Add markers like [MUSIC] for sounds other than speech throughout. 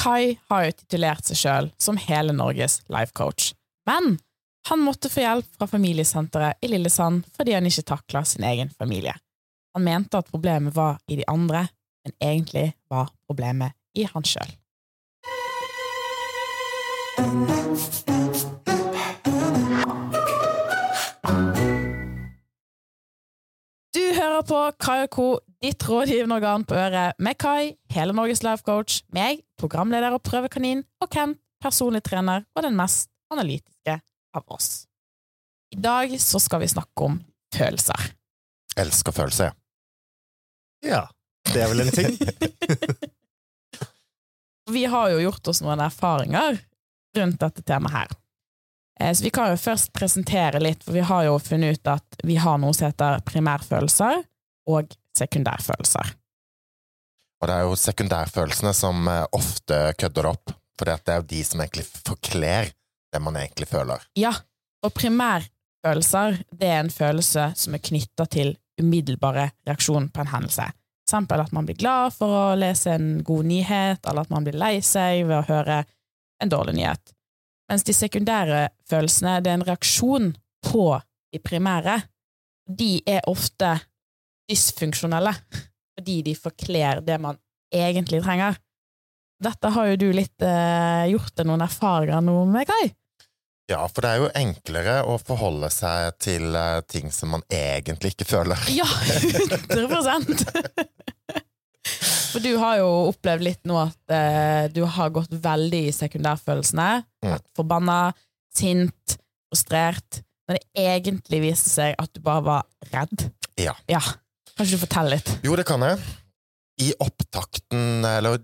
Kai har jo titulert seg sjøl som hele Norges life coach, men han måtte få hjelp fra familiesenteret i Lillesand fordi han ikke takla sin egen familie. Han mente at problemet var i de andre, men egentlig var problemet i han sjøl. Hører på Kai og Co., ditt rådgivende organ på øret, med Kai, hele Norges life coach, meg, programleder og prøvekanin, og Kent, personlig trener og den mest analytiske av oss. I dag så skal vi snakke om følelser. Elsker følelser, Ja, det er vel en ting. [LAUGHS] Vi har jo gjort oss noen erfaringer rundt dette temaet her. Eh, Så vi kan jo først presentere litt, for vi har jo funnet ut at vi har noe som heter primærfølelser og sekundærfølelser. Og det er jo sekundærfølelsene som eh, ofte kødder opp, for det er jo de som egentlig forkler det man egentlig føler. Ja, og primærfølelser, det er en følelse som er knytta til umiddelbare reaksjon på en hendelse. For eksempel at man blir glad for å lese en god nyhet, eller at man blir lei seg ved å høre en dårlig nyhet. Mens de sekundære følelsene, det er en reaksjon på de primære. De er ofte dysfunksjonelle, fordi de forkler det man egentlig trenger. Dette har jo du litt eh, gjort deg noen erfaringer nå med, Kai. Ja, for det er jo enklere å forholde seg til eh, ting som man egentlig ikke føler. Ja, 100 [LAUGHS] [LAUGHS] For du har jo opplevd litt nå at eh, du har gått veldig i sekundærfølelsene. Mm. Forbanna, sint, frustrert. Når det egentlig viste seg at du bare var redd. Ja. Ja. Kan ikke du fortelle litt? Jo, det kan jeg. I opptakten, eller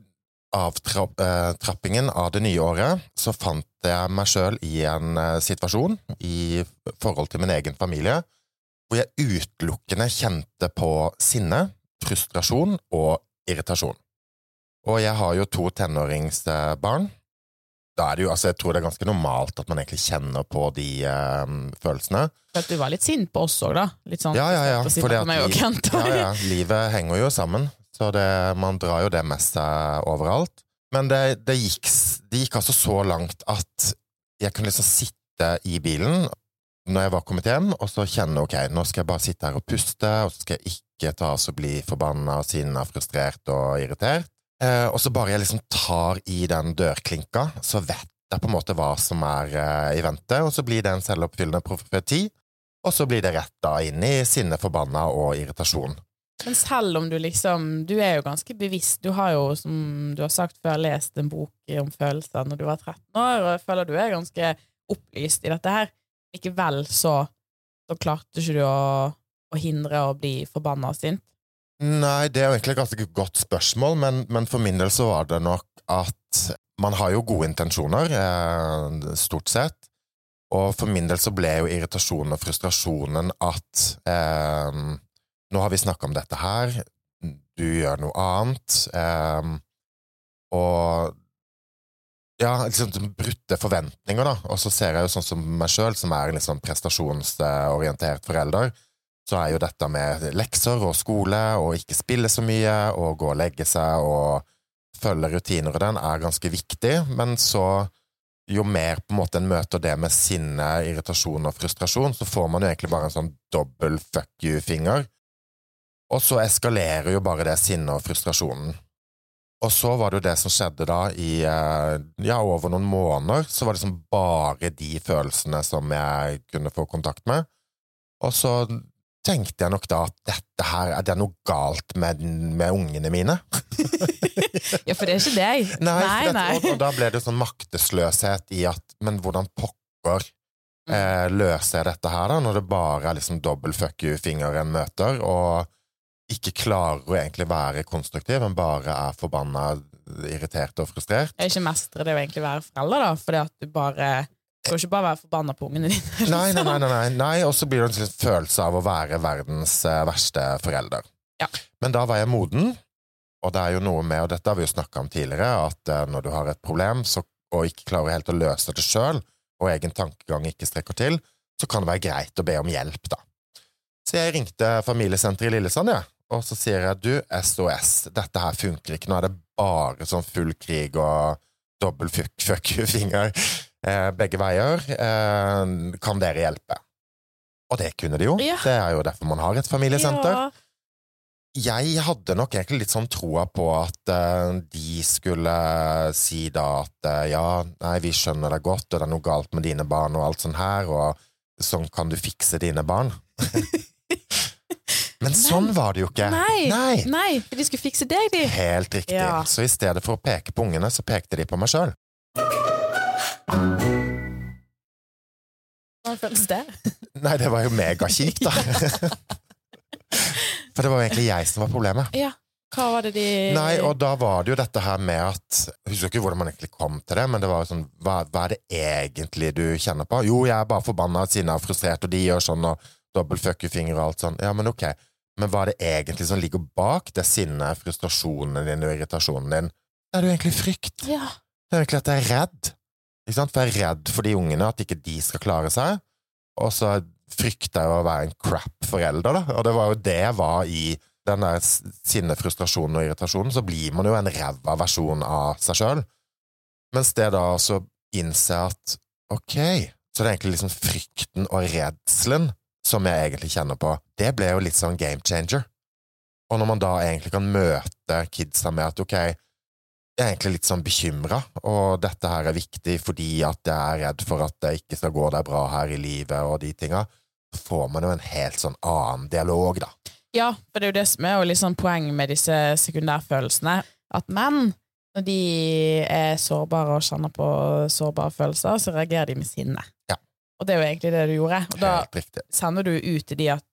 avtrappingen av det nye året, så fant jeg meg sjøl i en eh, situasjon i forhold til min egen familie, hvor jeg utelukkende kjente på sinne, frustrasjon og irritasjon. Og jeg har jo to tenåringsbarn. Da er det jo, altså Jeg tror det er ganske normalt at man egentlig kjenner på de eh, følelsene. For at du var litt sint på oss òg, da. Litt sånn Ja, ja, ja. fordi at liv- ja, ja. Livet henger jo sammen, så det, man drar jo det med seg overalt. Men det, det, gikk, det gikk altså så langt at jeg kunne liksom sitte i bilen når jeg var kommet hjem, og så kjenne ok, nå skal jeg bare sitte her og puste, og så skal jeg ikke ta oss og bli forbanna, sinna, frustrert og irritert. Eh, og så bare jeg liksom tar i den dørklinka, så vet jeg på en måte hva som er eh, i vente, og så blir det en selvoppfyllende profeti, og så blir det rett da inn i sinne, forbanna og irritasjon. Men selv om du liksom Du er jo ganske bevisst. Du har jo, som du har sagt før, lest en bok om følelser når du var 13 år, og jeg føler du er ganske opplyst i dette her. Likevel så, så klarte ikke du å, å hindre å bli forbanna og sint. Nei, det er jo egentlig et ganske godt spørsmål, men, men for min del så var det nok at man har jo gode intensjoner, eh, stort sett. Og for min del så ble jo irritasjonen og frustrasjonen at eh, Nå har vi snakka om dette her, du gjør noe annet, eh, og ja, liksom brutte forventninger, da. Og så ser jeg jo sånn som meg sjøl, som er en sånn prestasjonsorientert forelder, så er jo dette med lekser og skole og ikke spille så mye og gå og legge seg og følge rutiner og den er ganske viktig, men så jo mer på en måte en møter det med sinne, irritasjon og frustrasjon, så får man jo egentlig bare en sånn dobbel fuck you-finger. Og så eskalerer jo bare det sinnet og frustrasjonen. Og så var det jo det som skjedde da i eh, ja, over noen måneder, så var det liksom bare de følelsene som jeg kunne få kontakt med. Og så tenkte jeg nok da at dette her, er det noe galt med, med ungene mine? [LAUGHS] Ja, for det er ikke deg. [LAUGHS] Nei, nei. nei. Og, og da ble det sånn maktesløshet i at Men hvordan pokker eh, løser jeg dette her, da, når det bare er liksom dobbel fuck you-fingeren møter, og ikke klarer å egentlig være konstruktiv, men bare er forbanna, irritert og frustrert? Jeg ikke mestre det å egentlig være forelder, da, fordi at du bare Du skal ikke bare være forbanna på ungene dine. Nei, nei, liksom. nei, nei, nei. nei og så blir det en følelse av å være verdens eh, verste forelder. Ja. Men da var jeg moden, og det er jo noe med, og dette har vi jo snakka om tidligere, at eh, når du har et problem så, og ikke klarer helt å løse det sjøl, og egen tankegang ikke strekker til, så kan det være greit å be om hjelp, da. Så jeg ringte familiesenteret i Lillesand, jeg, og så sier jeg du, SOS, dette her funker ikke, nå er det bare sånn full krig og dobbel fuck, fuck you-finger eh, begge veier. Eh, kan dere hjelpe? Og det kunne de jo. Ja. Det er jo derfor man har et familiesenter. Ja. Jeg hadde nok egentlig litt sånn troa på at eh, de skulle si da at eh, ja, nei, vi skjønner deg godt, og det er noe galt med dine barn og alt sånn her, og sånn kan du fikse dine barn. [LAUGHS] Men sånn var det jo ikke. Nei. Nei. Nei, de skulle fikse deg, de. Helt riktig. Ja. Så i stedet for å peke på ungene, så pekte de på meg sjøl. Hvordan føles det? Nei, det var jo megakjipt, da. [LAUGHS] For det var jo egentlig jeg som var problemet. Ja. Hva var det de Nei, og da var det jo dette her med at Jeg husker ikke hvordan man egentlig kom til det, men det var jo sånn hva, hva er det egentlig du kjenner på? Jo, jeg er bare forbanna, sinna og frustrert, og de gjør sånn, og dobbel fuck you-finger og alt sånn. Ja, men ok. Men hva er det egentlig som ligger bak det sinnet, frustrasjonen din og irritasjonen din? Det er jo egentlig frykt. Ja. Det er egentlig at jeg er redd. Ikke sant? For jeg er redd for de ungene, at ikke de skal klare seg. Og så frykter jeg å være en crap forelder, da. Og det var jo det jeg var i den der sinne, frustrasjonen og irritasjonen. Så blir man jo en ræva versjon av seg sjøl. Mens det da også innser at ok, så det er egentlig liksom frykten og redselen som jeg egentlig kjenner på, det ble jo litt sånn game changer. Og når man da egentlig kan møte kidsa med at ok, jeg er egentlig litt sånn bekymra, og dette her er viktig fordi at jeg er redd for at det ikke skal gå deg bra her i livet og de tinga, så får man jo en helt sånn annen dialog, da. ja, for det er jo det som er jo litt sånn poeng med disse sekundærfølelsene. At menn, når de er sårbare og kjenner på sårbare følelser, så reagerer de med sinne. Ja. Og det er jo egentlig det du gjorde. Og da sender du ut til de at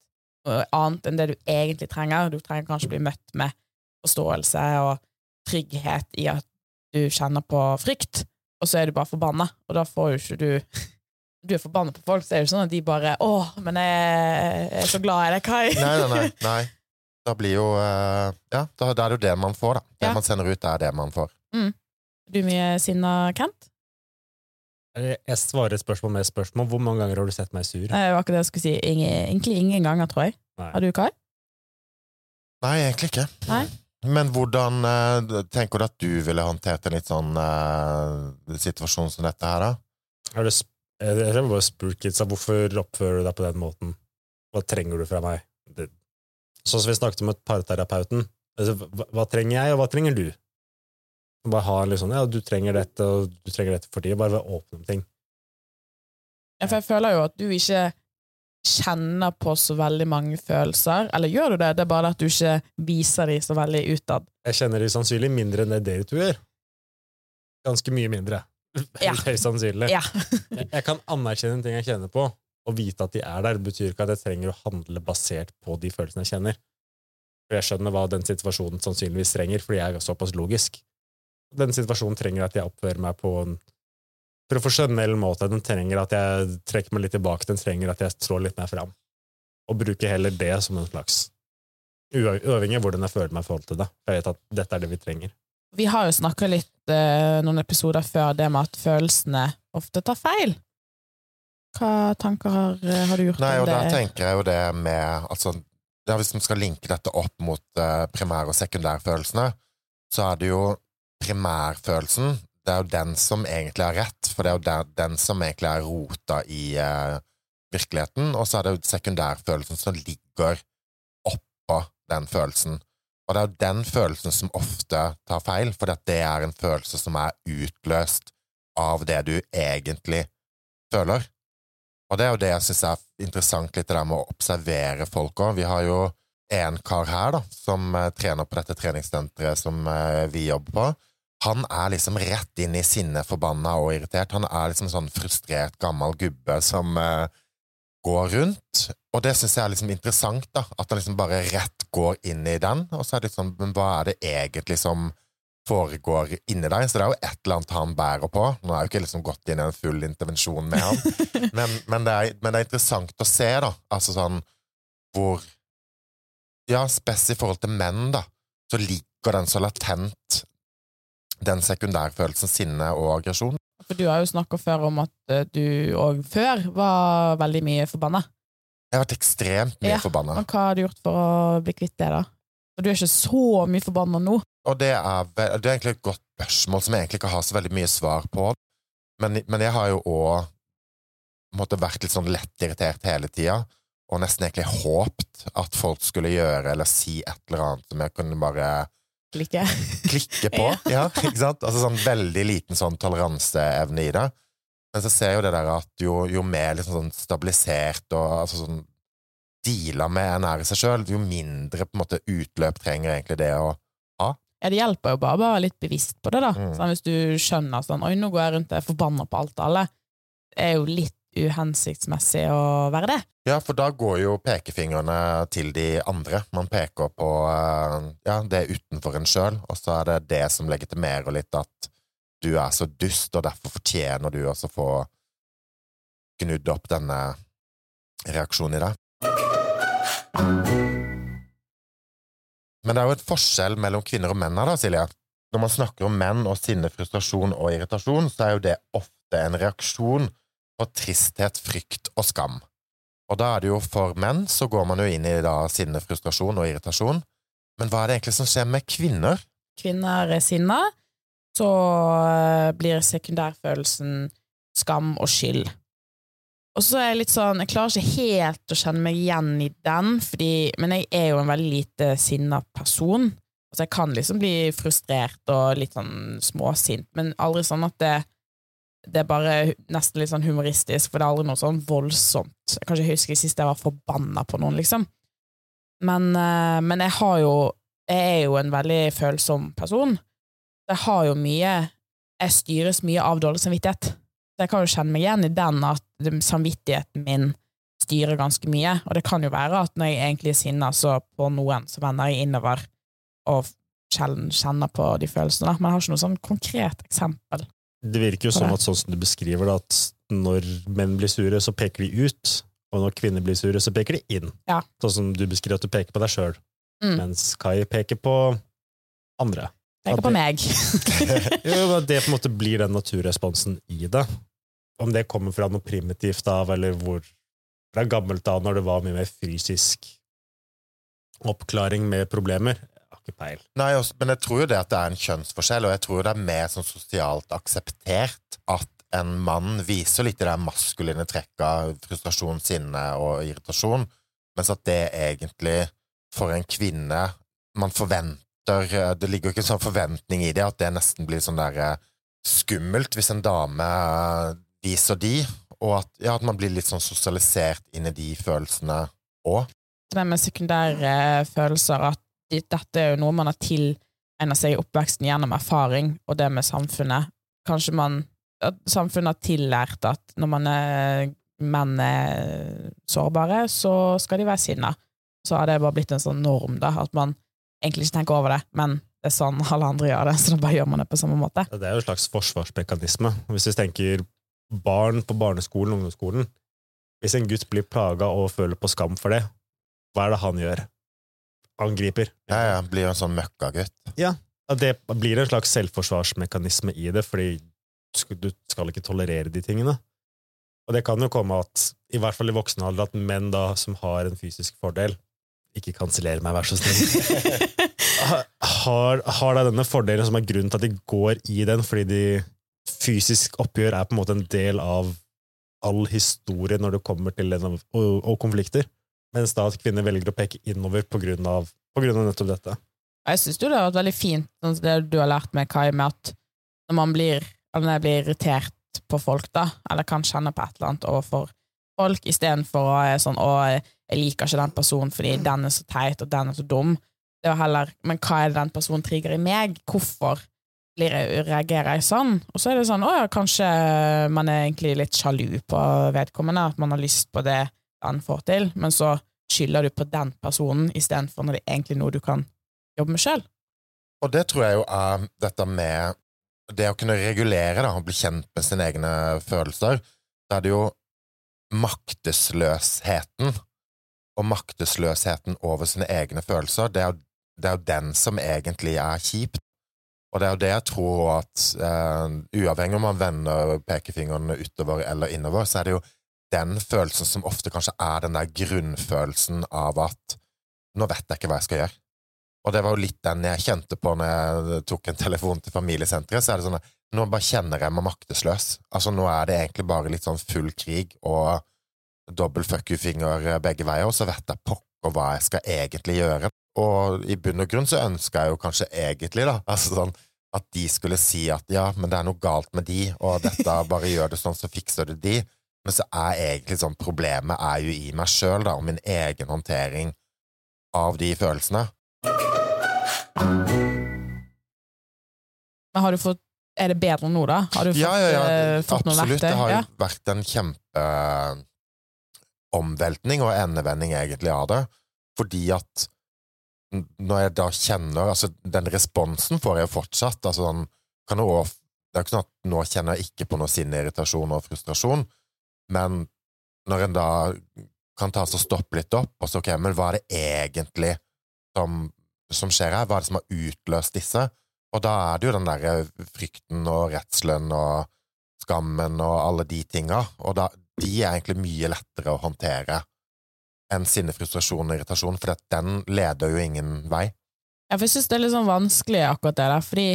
noe annet enn det du egentlig trenger. Du trenger kanskje bli møtt med forståelse og trygghet i at du kjenner på frykt, og så er du bare forbanna, og da får jo ikke du [LAUGHS] Du er forbanna på folk, så er det jo sånn at de bare 'Å, men jeg er så glad i deg, Kai'. Nei, nei, nei. [LAUGHS] nei. Da blir jo eh, Ja, da, er det jo det man får, da. Det Ja. man sender ut, er det man får. Du er mye sinna, Kent? Eh, Jeg svarer spørsmål med spørsmål. Hvor mange ganger har du sett meg sur? Det var akkurat det jeg skulle si. Ingen, egentlig ingen ganger, tror jeg. Nei. Har du, Kai? Nei, egentlig ikke. Nei. Men hvordan eh, tenker du at du ville håndtert en litt sånn uh, situasjon som dette her, da? Har du jeg har bare spurt kidsa hvorfor oppfører du deg på den måten. Hva trenger du fra meg? Det, sånn som vi snakket om et parterapeuten. Altså, hva, hva trenger jeg, og hva trenger du? Bare ha en litt sånn, ja, du trenger dette, og du trenger dette for tida. Bare være åpen om ting. Ja, For jeg føler jo at du ikke kjenner på så veldig mange følelser. Eller gjør du det? Det er bare at du ikke viser de så veldig utad. Jeg kjenner de sannsynlig mindre enn det dere to gjør. Ganske mye mindre. Ja. [LAUGHS] Høyst sannsynlig. Ja. [LAUGHS] Jeg kan anerkjenne en ting jeg kjenner på, og vite at de er der. Betyr ikke at jeg trenger å handle basert på de følelsene jeg kjenner. For jeg skjønner hva den situasjonen sannsynligvis trenger, fordi jeg er såpass logisk. Den situasjonen trenger at jeg oppfører meg på en profesjonell måte. Den trenger at jeg trekker meg litt tilbake. Den trenger at jeg trår litt mer fram. Og bruker heller det som en slags ua- Uavhengig av hvordan jeg føler meg i forhold til det. For jeg vet at dette er det vi trenger. Vi har jo snakka litt eh, noen episoder før det med at følelsene ofte tar feil. Hva tanker har, eh, har du gjort Nei, om og det? der tenker jeg jo det med altså, ja, Hvis man skal linke dette opp mot eh, primær- og sekundærfølelsene, så er det jo primærfølelsen Det er jo den som egentlig har rett, for det er jo den som egentlig er rota i eh, virkeligheten, og så er det jo sekundærfølelsen som ligger oppå den følelsen. Og det er jo den følelsen som ofte tar feil, for det er en følelse som er utløst av det du egentlig føler. Og det er jo det jeg syns er interessant, litt det der med å observere folk òg. Vi har jo en kar her da, som eh, trener på dette treningssenteret som eh, vi jobber på. Han er liksom rett inn i sinne, forbanna og irritert. Han er liksom sånn frustrert, gammel gubbe som uh, går rundt. Og det syns jeg er liksom interessant, da. At han liksom bare rett går inn i den. Og så er det liksom, men hva er det egentlig som foregår inni deg? Så det er jo et eller annet han bærer på. Nå har jeg jo ikke liksom gått inn i en full intervensjon med han, [LAUGHS] men, men, det er, men det er interessant å se, da. Altså sånn hvor Ja, spes i forhold til menn, da, så ligger den så latent, den sekundærfølelsen sinne og aggresjon. For du har jo snakka før om at eh, du òg før var veldig mye forbanna. Jeg har vært ekstremt mye Ja, forbanna. Men hva har du gjort for å bli kvitt det, da? For du er ikke så mye forbanna nå. Og det er, det er egentlig et godt spørsmål som jeg egentlig ikke har så veldig mye svar på. Men, men jeg har jo òg vært litt sånn lett irritert hele tida, og nesten egentlig håpt at folk skulle gjøre eller si et eller annet som jeg kunne bare Klikke. [LAUGHS] klikke på. [LAUGHS] ja, ikke sant? Altså sånn veldig liten sånn toleranseevne i det. Men så ser jeg jo det der at jo, jo mer liksom sånn stabilisert og altså sånn deala med en er i seg sjøl, jo mindre på en måte utløp trenger egentlig det å ha. Ja, det hjelper jo bare å være litt bevisst på det, da. Mm. Sånn, hvis du skjønner sånn Oi, nå går jeg rundt og er forbanna på alt og alle. Det er jo litt uhensiktsmessig å være det. Ja, for da går jo pekefingrene til de andre. Man peker på eh, ja, det utenfor en sjøl, og så er det det som legitimerer litt at du er så dust, og derfor fortjener du også å få gnudd opp denne reaksjonen i deg. Men det er jo et forskjell mellom kvinner og menn her, da, Silje. Når man snakker om menn og sinne, frustrasjon og irritasjon, så er jo det ofte en reaksjon på tristhet, frykt og skam. Og da er det jo for menn, så går man jo inn i da sinne, frustrasjon og irritasjon. Men hva er det egentlig som skjer med kvinner? Kvinner er sinna, så eh, blir sekundærfølelsen skam og skyld. Og så er jeg litt sånn Jeg klarer ikke helt å kjenne meg igjen i den, fordi, men jeg er jo en veldig lite sinna person. Altså Jeg kan liksom bli frustrert og litt sånn småsint, men aldri sånn at det det er bare nesten litt sånn humoristisk, for det er aldri noe sånn voldsomt. Jeg kan ikke huske sist jeg var forbanna på noen, liksom. Men, eh, men jeg har jo Jeg er jo en veldig følsom person. Jeg har jo mye Jeg styres mye av dårlig samvittighet. Så jeg kan jo kjenne meg igjen i den at samvittigheten min styrer ganske mye. Og det kan jo være at når jeg egentlig er sinna, på noen så vender jeg innover og sjelden kjenner på de følelsene. Men jeg har ikke noe sånn konkret eksempel. Det virker jo som at sånn som du beskriver det, at når menn blir sure, så peker de ut, og når kvinner blir sure, så peker de inn. Ja. Sånn som du beskriver at du peker på deg sjøl, Mm. mens Kai peker på andre. Peker på meg. [LAUGHS] Jo, det på en måte [LAUGHS] blir den naturresponsen i det. Om det kommer fra noe primitivt av, eller hvor fra gammelt av, når det var mye mer fysisk oppklaring med problemer, ikke peil. Nei, også, men jeg tror jo det at det er en kjønnsforskjell, og jeg tror det er mer sånn sosialt akseptert at en mann viser litt i det maskuline trekket av frustrasjon, sinne og irritasjon, mens at det egentlig for en kvinne Man forventer Det ligger jo ikke en sånn forventning i det at det nesten blir sånn der eh, skummelt hvis en dame eh, viser de, og at, ja, at man blir litt sånn sosialisert inn i de følelsene òg. det med sekundære følelser, at dette er jo noe man har tilegnet seg i oppveksten gjennom erfaring, og det med samfunnet. Kanskje man at Samfunnet har tillært at når man er, menn er sårbare, så skal de være sinna. Så har det bare blitt en sånn norm, da, at man egentlig ikke tenker over det, men det er sånn alle andre gjør det, [LAUGHS] så da bare gjør man det på samme måte. Det er jo en slags forsvarsmekanisme. Hvis vi tenker barn på barneskolen, ungdomsskolen Hvis en gutt blir plaga og føler på skam for det, hva er det han gjør? Angriper. Ja, ja, blir en sånn møkkagutt. Ja. det blir en slags selvforsvarsmekanisme i det, fordi du skal- ikke tolerere de tingene. Og det kan jo komme at, i hvert fall i voksen alder, at menn da som har en fysisk fordel Ikke kanseller meg, vær så snill. [LAUGHS] har, har da denne fordelen som er grunnen til at de går i den, fordi de fysisk oppgjør er på en måte en del av all historie når det kommer til og, og konflikter. Mens da at kvinner velger å peke innover på grunn av, på grunn av nettopp dette. Jeg syns det har vært veldig fint, sånn det du har lært meg, Kai, med at når man blir, når jeg blir irritert på folk, da, eller kan kjenne på et eller annet overfor folk, istedenfor å være sånn 'Å, jeg liker ikke den personen fordi den er så teit, og den er så dum', det var heller 'Men hva er det den personen trigger i meg? Hvorfor jeg, reagerer jeg sånn?' Og så er det sånn 'Å ja, kanskje man er egentlig litt sjalu på vedkommende', at man har lyst på det han får til, men så skylder du på den personen istedenfor når det er egentlig noe du kan jobbe med sjøl. Og det tror jeg jo er dette med det å kunne regulere da, og bli kjent med sine egne følelser. Da er det jo maktesløsheten og maktesløsheten over sine egne følelser. Det er, jo, det er jo den som egentlig er kjipt. Og det er jo det jeg tror at eh, uavhengig om man vender pekefingeren utover eller innover, så er det jo den følelsen som ofte kanskje er den der grunnfølelsen av at nå vet jeg ikke hva jeg skal gjøre. Og det var jo litt den jeg kjente på når jeg tok en telefon til familiesenteret. Så er det sånn at nå bare kjenner jeg meg maktesløs. Altså Nå er det egentlig bare litt sånn full krig og dobbel fuck you-finger begge veier, og så vet jeg pokker hva jeg skal egentlig gjøre. Og i bunn og grunn så ønsker jeg jo kanskje egentlig, da, altså sånn at de skulle si at ja, men det er noe galt med de, og dette bare gjør det sånn, så fikser det de. Men så er egentlig sånn problemet er jo i meg sjøl, da, og min egen håndtering av de følelsene. Men har du fått Er det bedre nå, da? Har du fått, Ja, ja, ja, Uh, fått noe absolutt. Det har jo Ja. vært en kjempeomveltning og endevending egentlig av det, fordi at når jeg da kjenner Altså, den responsen får jeg jo fortsatt. Altså, den kan jo også, det er ikke sånn at nå kjenner jeg ikke på noe sinne, irritasjon og frustrasjon, men når en da kan ta seg og stoppe litt opp, og så ok, men hva er det egentlig som, som skjer her? Hva er det som har utløst disse? Og da er det jo den derre frykten og redselen og skammen og alle de tinga, og da, de er egentlig mye lettere å håndtere enn sinne, frustrasjon og irritasjon, for den leder jo ingen vei. Jeg syns det er litt sånn vanskelig akkurat det der, fordi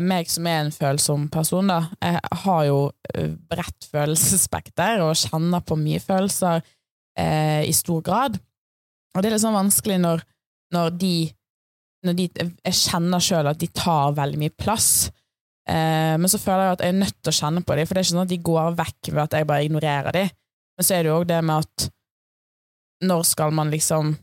meg som er en følsom person, da, jeg har jo eh, bredt følelsesspekter og kjenner på mye følelser eh, i stor grad. Og det er litt sånn vanskelig når, når de når de, Jeg kjenner sjøl at de tar veldig mye plass. Eh, men så føler jeg at jeg er nødt til å kjenne på dem, for det er ikke sånn at de går vekk ved at jeg bare ignorerer dem. Men så er det jo òg det med at når skal man liksom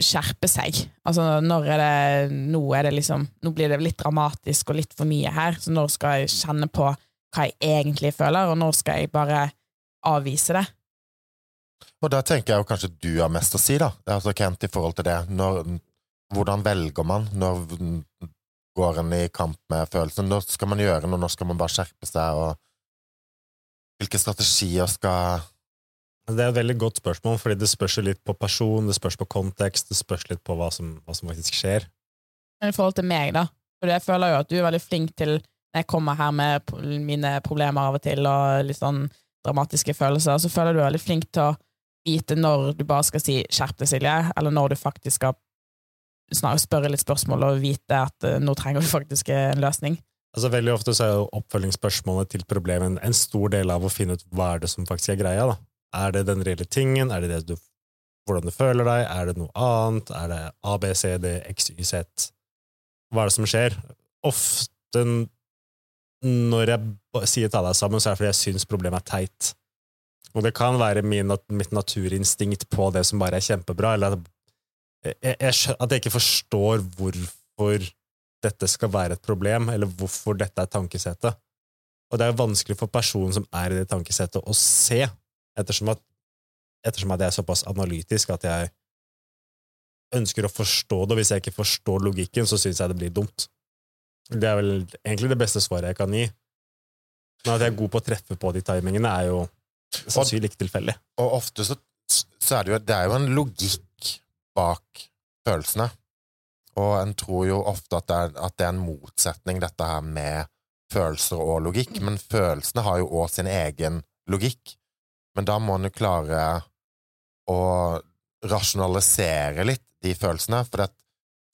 skjerpe seg? Altså, når er det Nå er det liksom Nå blir det litt dramatisk og litt for mye her, så når skal jeg kjenne på hva jeg egentlig føler, og når skal jeg bare avvise det? Og da tenker jeg jo kanskje du har mest å si, da, altså Kent, i forhold til det. Når, hvordan velger man? Når går en i kamp med følelsen? Når skal man gjøre noe? Når skal man bare skjerpe seg? Og hvilke strategier skal Det er et veldig godt spørsmål, fordi det spørs litt på person, det spørs på kontekst, det spørs litt på hva som, hva som faktisk skjer. Men i forhold til meg, da. For jeg føler jo at du er veldig flink til når jeg kommer her med mine problemer av og til, og litt sånn dramatiske følelser, så føler du er veldig flink til å vite når du bare skal si 'skjerp deg, Silje', eller når du faktisk skal spørre litt spørsmål og vite at eh, nå trenger du faktisk en løsning. Altså Veldig ofte så er jo oppfølgingsspørsmålet til problemet en, en stor del av å finne ut hva er det som faktisk er greia. da. Er det den reelle tingen? Er det, det du, hvordan du føler deg? Er det noe annet? Er det A, B, C, D, X, Y, Z? Hva er det som skjer? Ofte når jeg sier ta deg sammen, så er det fordi jeg syns problemet er teit. Og det kan være min, mitt naturinstinkt på det som bare er kjempebra, eller at jeg, jeg, at jeg ikke forstår hvorfor dette skal være et problem, eller hvorfor dette er tankesettet. Og det er vanskelig for personen som er i det tankesettet, å se, ettersom at, ettersom at jeg er såpass analytisk at jeg ønsker å forstå det, og hvis jeg ikke forstår logikken, så syns jeg det blir dumt. Det er vel egentlig det beste svaret jeg kan gi. Men at jeg er god på å treffe på de timingene, er jo sannsynlig ikke tilfeldig. Og ofte så, så er det jo Det er jo en logikk bak følelsene. Og en tror jo ofte at det, er, at det er en motsetning, dette her med følelser og logikk. Men følelsene har jo òg sin egen logikk. Men da må en jo klare å rasjonalisere litt de følelsene. For,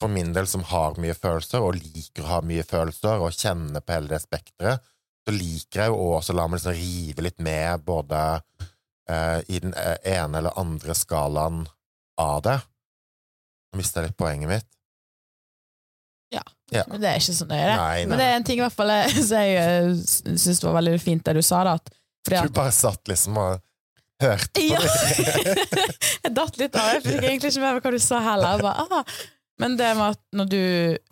for min del, som har mye følelser, og liker å ha mye følelser, og kjenner på hele det spekteret, så liker jeg jo også å la meg liksom rive litt med både eh, i den eh, ene eller andre skalaen av det. Nå mista jeg litt poenget mitt. Ja. Men det er ikke så nøye, det. Nei, Men det er en ting i hvert fall som jeg eh, syns var veldig fint det du sa, da. At, fordi Du bare satt liksom og hørte på Ja. det. [LAUGHS] jeg datt litt av. Jeg fikk egentlig ikke med meg hva du sa heller. Bare, ah. Men det med at når du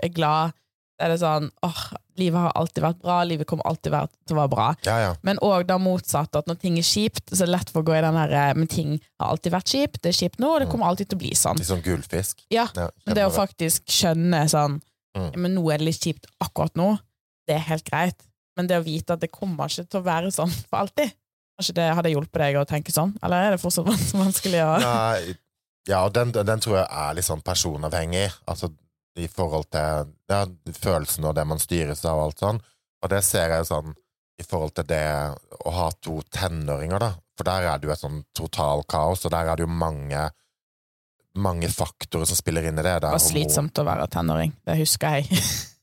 er glad, så er det sånn åh, livet har alltid vært bra, livet kommer alltid til å være bra. ja, ja. Men òg da motsatt, at når ting er kjipt, så er det lett for å gå i den eh, Men ting har alltid vært kjipt, det er kjipt nå, og det kommer alltid til å bli sånn. Litt sånn gullfisk. Ja, Ja, Men det å faktisk skjønne sånn Mm. Men nå er det litt kjipt akkurat nå, det er helt greit. Men det å vite at det kommer ikke til å være sånn for alltid Kanskje det hadde hjulpet deg å tenke sånn? Eller er det fortsatt [LAUGHS] vanskelig å Nei, ja, og den, den tror jeg er litt sånn personavhengig. Altså i forhold til ja, følelsene og det man styres av og alt sånn. Og det ser jeg sånn i forhold til det å ha to tenåringer, da. For der er det jo et sånn totalkaos, og der er det jo mange mange faktorer som spiller inn i det. Det var slitsomt å være tenåring, det husker jeg. [LAUGHS]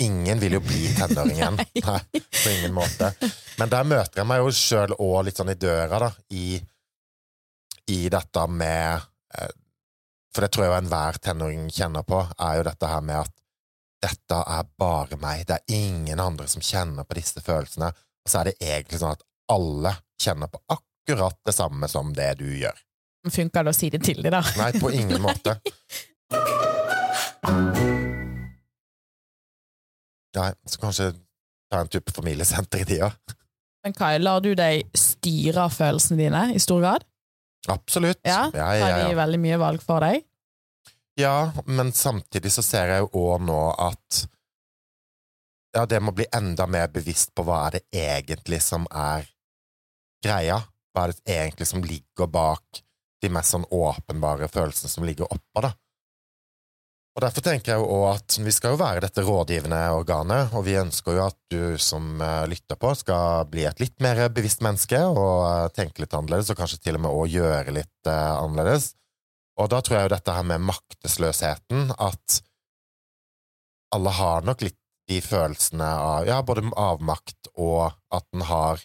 Ingen vil jo bli tenåring igjen. [LAUGHS] Nei, på ingen måte. Men der møter jeg meg jo sjøl òg litt sånn i døra, da, i, i dette med eh, For det tror jeg jo enhver tenåring kjenner på, er jo dette her med at dette er bare meg, det er ingen andre som kjenner på disse følelsene. Og så er det egentlig sånn at alle kjenner på akkurat det samme som det du gjør. Funker det å si det til dem, da? Nei, på ingen [LAUGHS] måte. Nei, så kanskje ta en tur på familiesenter i tida. Men Kai, lar du deg styre av følelsene dine i stor grad? Absolutt. Ja, ja, ja, Har de veldig mye valg for deg? ja, men samtidig så ser jeg jo òg nå at ja, det må bli enda mer bevisst på hva er det egentlig som er greia. Hva er det egentlig som ligger bak de mest sånn åpenbare følelsene som ligger oppå, da. Og Derfor tenker jeg jo at vi skal jo være dette rådgivende organet, og vi ønsker jo at du som eh, lytter på, skal bli et litt mer bevisst menneske og eh, tenke litt annerledes, og kanskje til og med også gjøre litt eh, annerledes. Og da tror jeg jo dette her med maktesløsheten, at alle har nok litt de følelsene av ja, både avmakt og at en har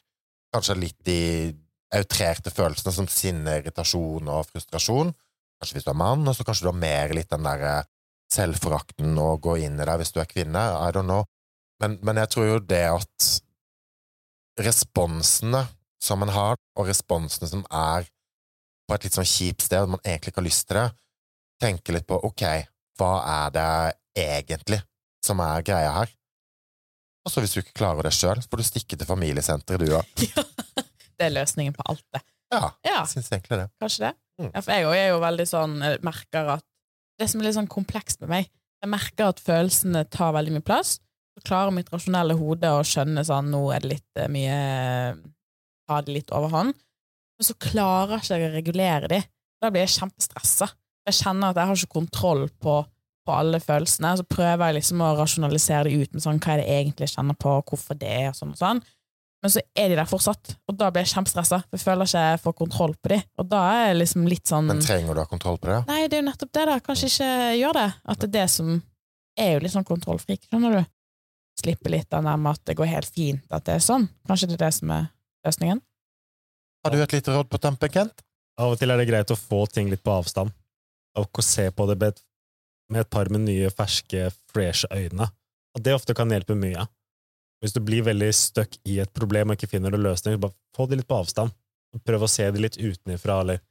kanskje litt de outrerte følelsene som sinne, irritasjon og frustrasjon. Kanskje hvis du er mann, og så kanskje du har mer litt den derre selvforakten å gå inn i deg hvis du er kvinne. I don't know. Men, men jeg tror jo det at responsene som en har, og responsene som er på et litt sånn kjipt sted, man egentlig ikke har lyst til det, tenke litt på ok, hva er det egentlig som er greia her? Og så hvis du ikke klarer det sjøl, får du stikke til familiesenteret, du òg. [LAUGHS] det er løsningen på alt, det. Ja, Ja, jeg syns egentlig det. kanskje det. Mm. Ja, for jeg òg er jo veldig sånn merker at Det som er litt sånn komplekst med meg, jeg merker at følelsene tar veldig mye plass. Så klarer mitt rasjonelle hode å skjønne sånn nå er det litt eh, mye Ta det litt overhånd. Men så klarer ikke jeg å regulere de. Da blir jeg kjempestressa. Jeg kjenner at jeg har ikke kontroll på, på alle følelsene. Så prøver jeg liksom å rasjonalisere det ut med sånn, hva er det jeg egentlig kjenner på, hvorfor det er, og sånn og sånn. Men så er de der fortsatt, og da blir jeg kjempestressa. For jeg føler ikke jeg får kontroll på de. Og da er jeg liksom litt sånn Men trenger du ha kontroll på det? Nei, det er jo nettopp det, da. Kanskje ikke gjør det. At det er det som er jo litt sånn kontrollfrik, skjønner du. Slippe litt av den med at det går helt fint at det er sånn. Kanskje det er det som er løsningen? Har du et lite råd på tampen, Kent? Av og til er det greit å få ting litt på avstand, og se på det med et, par med nye, ferske, fresh øyne. Og det ofte kan hjelpe mye. Hvis du blir veldig stuck i et problem og ikke finner noen løsning, bare få det litt på avstand. Prøv å se det litt utenfra, eller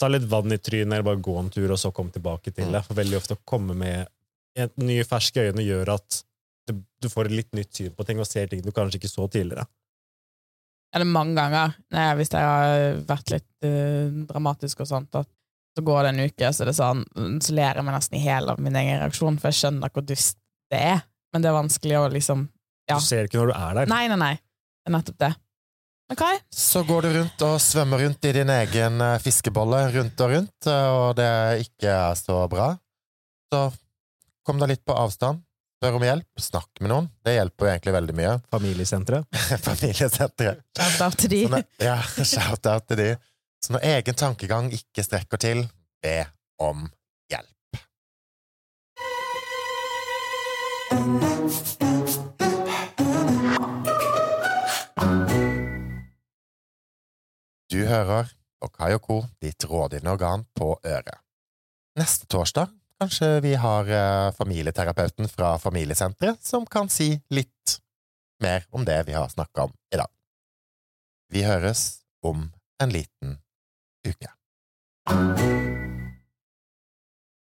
ta litt vann i trynet, eller bare gå en tur, og så komme tilbake til det. For veldig ofte å komme med et nye, ferske øyne gjør at du, får et litt nytt syn på ting, og ser ting du kanskje ikke så tidligere. Eller mange ganger, nei, hvis jeg har vært litt uh, dramatisk og sånt, at så går det en uke, så er det sånn, så ler jeg meg nesten i hjel av min egen reaksjon, for jeg skjønner hvor dust det er. Men det er vanskelig å liksom Ja. Du ser ikke når du er der. Nei, nei, nei. Det er nettopp det. Men Så går du rundt og svømmer rundt i din egen eh, fiskebolle rundt og rundt, eh, og det ikke er så bra. Så kom deg litt på avstand. Spør om hjelp. Snakk med noen. Det hjelper jo egentlig veldig mye. [LAUGHS] Familiesenteret. Familiesenteret. shout-out til de. Så når- Ja, shout-out til de. Så når egen tankegang ikke strekker til, be om hjelp. Du hører på Kai ditt rådgivende organ på øret. Neste torsdag kanskje vi har eh, familieterapeuten fra familiesenteret som kan si litt mer om det vi har snakka om i dag. Vi høres om en liten uke.